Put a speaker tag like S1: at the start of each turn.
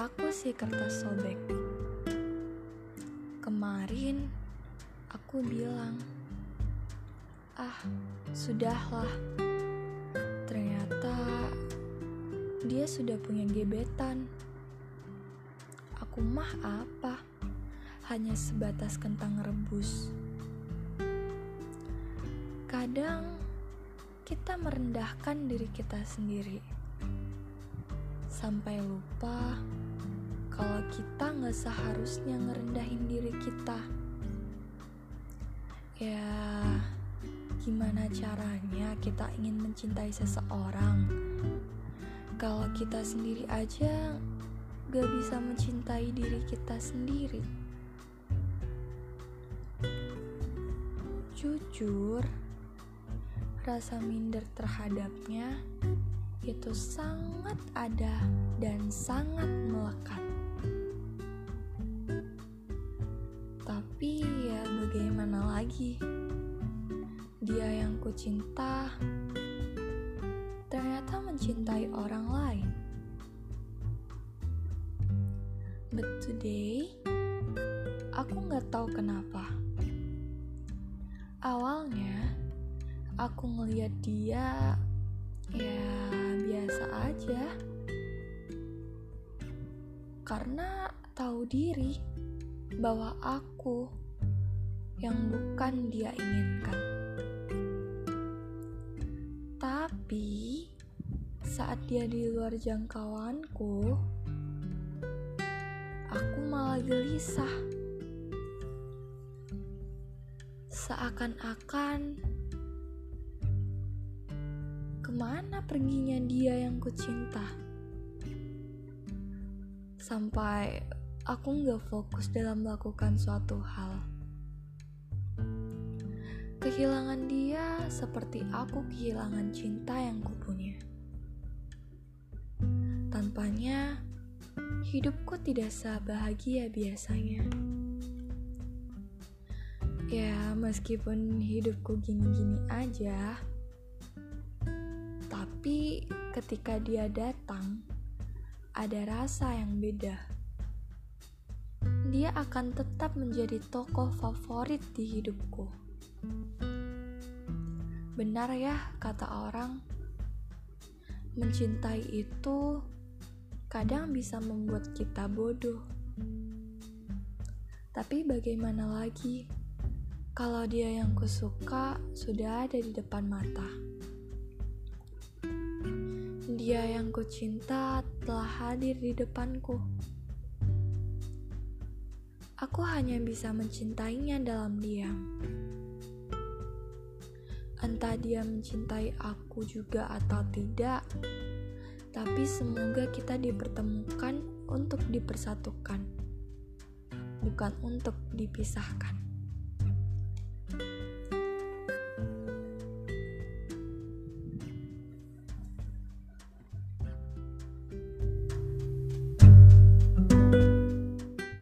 S1: aku si kertas sobek. Kemarin aku bilang, "Ah, sudahlah." Ternyata dia sudah punya gebetan. Aku mah apa? Hanya sebatas kentang rebus. Kadang kita merendahkan diri kita sendiri sampai lupa kalau kita nggak seharusnya ngerendahin diri kita. Ya, gimana caranya kita ingin mencintai seseorang kalau kita sendiri aja gak bisa mencintai diri kita sendiri? Jujur, rasa minder terhadapnya itu sangat ada dan sangat melekat. Tapi ya bagaimana lagi? Dia yang ku cinta ternyata mencintai orang lain. But today, aku nggak tahu kenapa. Awalnya, aku ngeliat dia ya biasa aja karena tahu diri bahwa aku yang bukan dia inginkan tapi saat dia di luar jangkauanku aku malah gelisah seakan-akan ke mana perginya dia yang kucinta? Sampai aku nggak fokus dalam melakukan suatu hal. Kehilangan dia seperti aku kehilangan cinta yang kupunya. Tanpanya, hidupku tidak sebahagia biasanya. Ya, meskipun hidupku gini-gini aja, tapi ketika dia datang, ada rasa yang beda. Dia akan tetap menjadi tokoh favorit di hidupku. Benar ya, kata orang, mencintai itu kadang bisa membuat kita bodoh. Tapi bagaimana lagi kalau dia yang kusuka sudah ada di depan mata? Dia yang kucinta telah hadir di depanku. Aku hanya bisa mencintainya dalam diam. Entah dia mencintai aku juga atau tidak, tapi semoga kita dipertemukan untuk dipersatukan, bukan untuk dipisahkan.